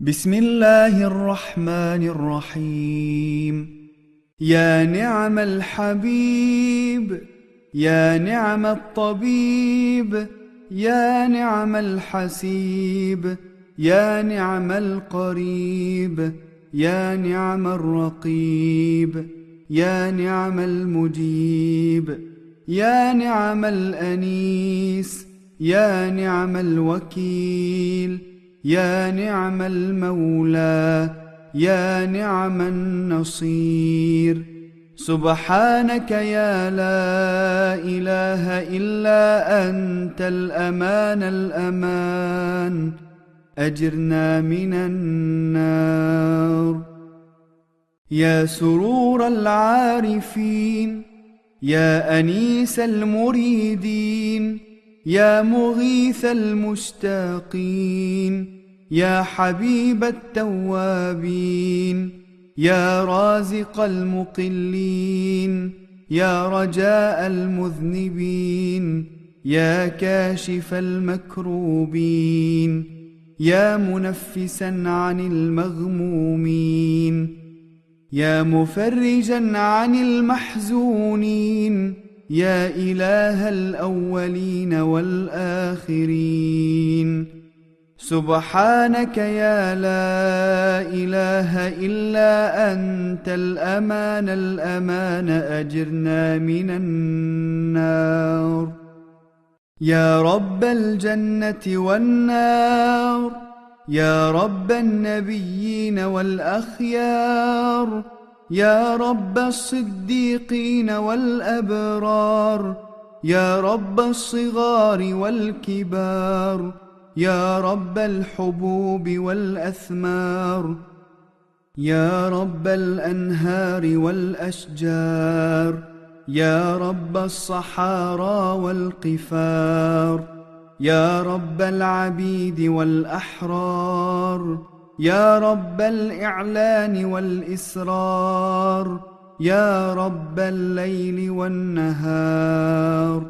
بسم الله الرحمن الرحيم يا نعم الحبيب يا نعم الطبيب يا نعم الحسيب يا نعم القريب يا نعم الرقيب يا نعم المجيب يا نعم الانيس يا نعم الوكيل يا نعم المولى يا نعم النصير. سبحانك يا لا إله إلا أنت الأمان الأمان. أجرنا من النار. يا سرور العارفين يا أنيس المريدين. يا مغيث المشتاقين يا حبيب التوابين يا رازق المقلين يا رجاء المذنبين يا كاشف المكروبين يا منفسا عن المغمومين يا مفرجا عن المحزونين. يا إله الأولين والآخرين. سبحانك يا لا إله إلا أنت الأمان الأمان أجرنا من النار. يا رب الجنة والنار يا رب النبيين والأخيار. يا رب الصديقين والأبرار يا رب الصغار والكبار يا رب الحبوب والأثمار يا رب الأنهار والأشجار يا رب الصحارى والقفار يا رب العبيد والأحرار. يا رب الإعلان والإسرار يا رب الليل والنهار.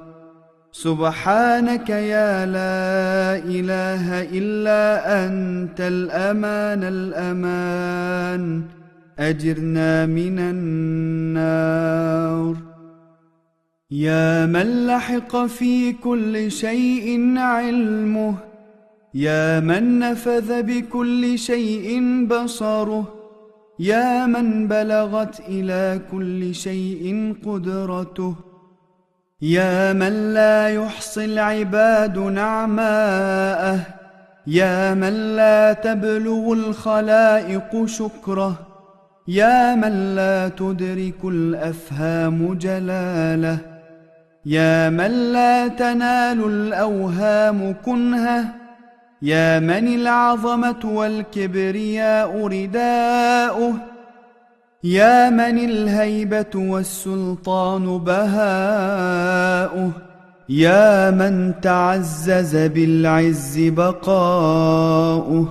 سبحانك يا لا إله إلا أنت الأمان الأمان. أجرنا من النار. يا من لحق في كل شيء علمه يا من نفذ بكل شيء بصره يا من بلغت إلى كل شيء قدرته يا من لا يحصي العباد نعماءه يا من لا تبلغ الخلائق شكره يا من لا تدرك الأفهام جلاله يا من لا تنال الأوهام كنهه. يا من العظمة والكبرياء رداؤه يا من الهيبة والسلطان بهاؤه يا من تعزز بالعز بقاؤه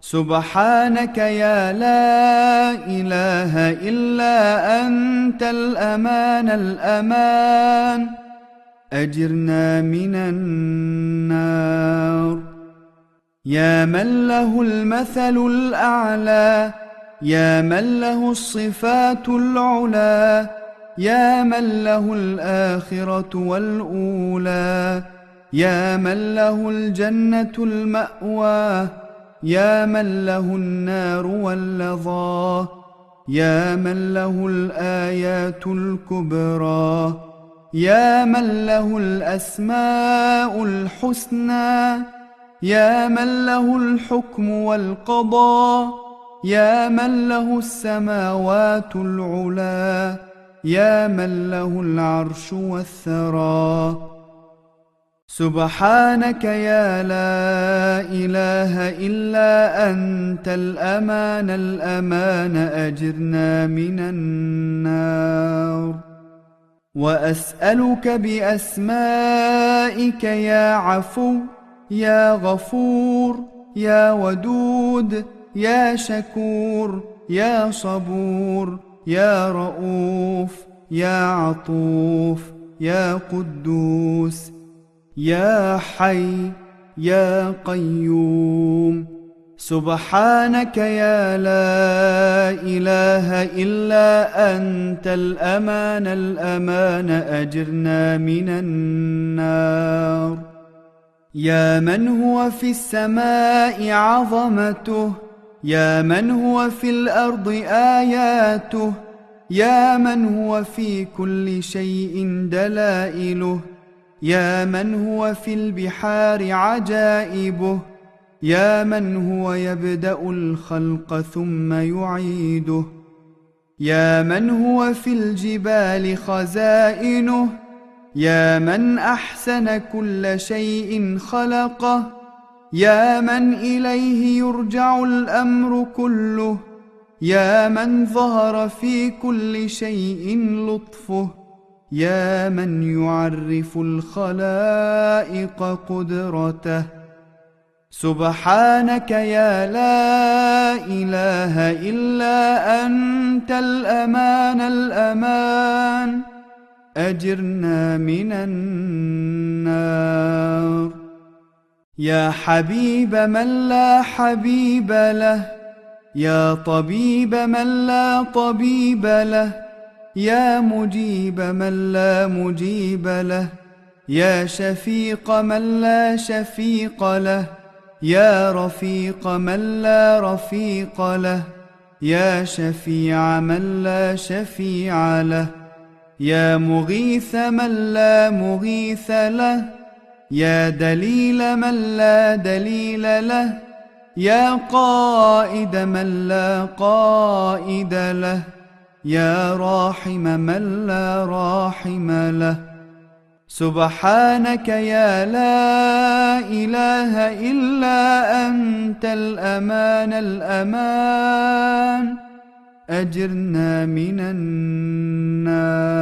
سبحانك يا لا إله إلا أنت الأمان الأمان أجرنا من النار يا من له المثل الأعلى يا من له الصفات العلى يا من له الآخرة والأولى يا من له الجنة المأوى يا من له النار واللظى يا من له الآيات الكبرى يا من له الأسماء الحسنى يا من له الحكم والقضاء يا من له السماوات العلا يا من له العرش والثرى. سبحانك يا لا إله إلا أنت الأمان الأمان أجرنا من النار. وأسألك بأسمائك يا عفو يا غفور يا ودود يا شكور يا صبور يا رؤوف يا عطوف يا قدوس يا حي يا قيوم. سبحانك يا لا إله إلا أنت الأمان الأمان أجرنا من النار. يا من هو في السماء عظمته؟ يا من هو في الأرض آياته؟ يا من هو في كل شيء دلائله؟ يا من هو في البحار عجائبه؟ يا من هو يبدأ الخلق ثم يعيده؟ يا من هو في الجبال خزائنه؟ يا من أحسن كل شيء خلقه يا من إليه يرجع الأمر كله يا من ظهر في كل شيء لطفه يا من يعرف الخلائق قدرته. سبحانك يا لا إله إلا أنت الأمان الأمان. أجرنا من النار. يا حبيب من لا حبيب له يا طبيب من لا طبيب له يا مجيب من لا مجيب له يا شفيق من لا شفيق له يا رفيق من لا رفيق له يا شفيع من لا شفيع له. يا مغيث من لا مغيث له يا دليل من لا دليل له يا قائد من لا قائد له يا راحم من لا راحم له. سبحانك يا لا إله إلا أنت الأمان الأمان. أجرنا من النار.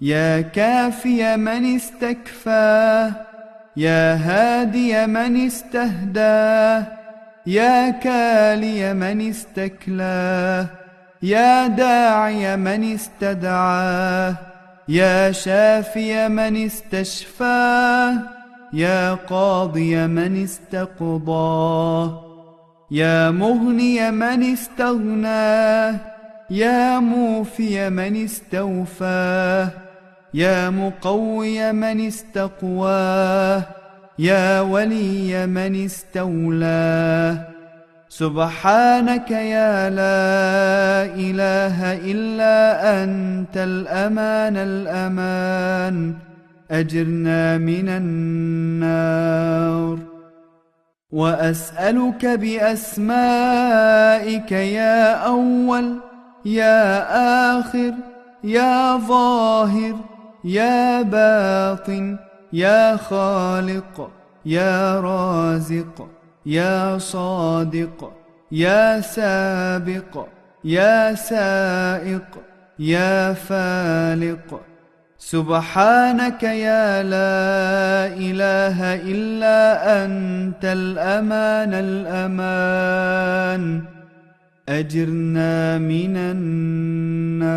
يا كافي من استكفى يا هادي من استهدى يا كالي من استكلى يا داعي من استدعاه يا شافي من استشفاه يا قاضي من استقضاه يا مغني من استغناه يا موفي من استوفاه يا مقوي من استقواه يا ولي من استولاه. سبحانك يا لا إله إلا أنت الأمان الأمان أجرنا من النار. وأسألك بأسمائك يا أول يا آخر يا ظاهر يا باطن يا خالق يا رازق يا صادق يا سابق يا سائق يا فالق. سبحانك يا لا إله إلا أنت الأمان الأمان. أجرنا من النار.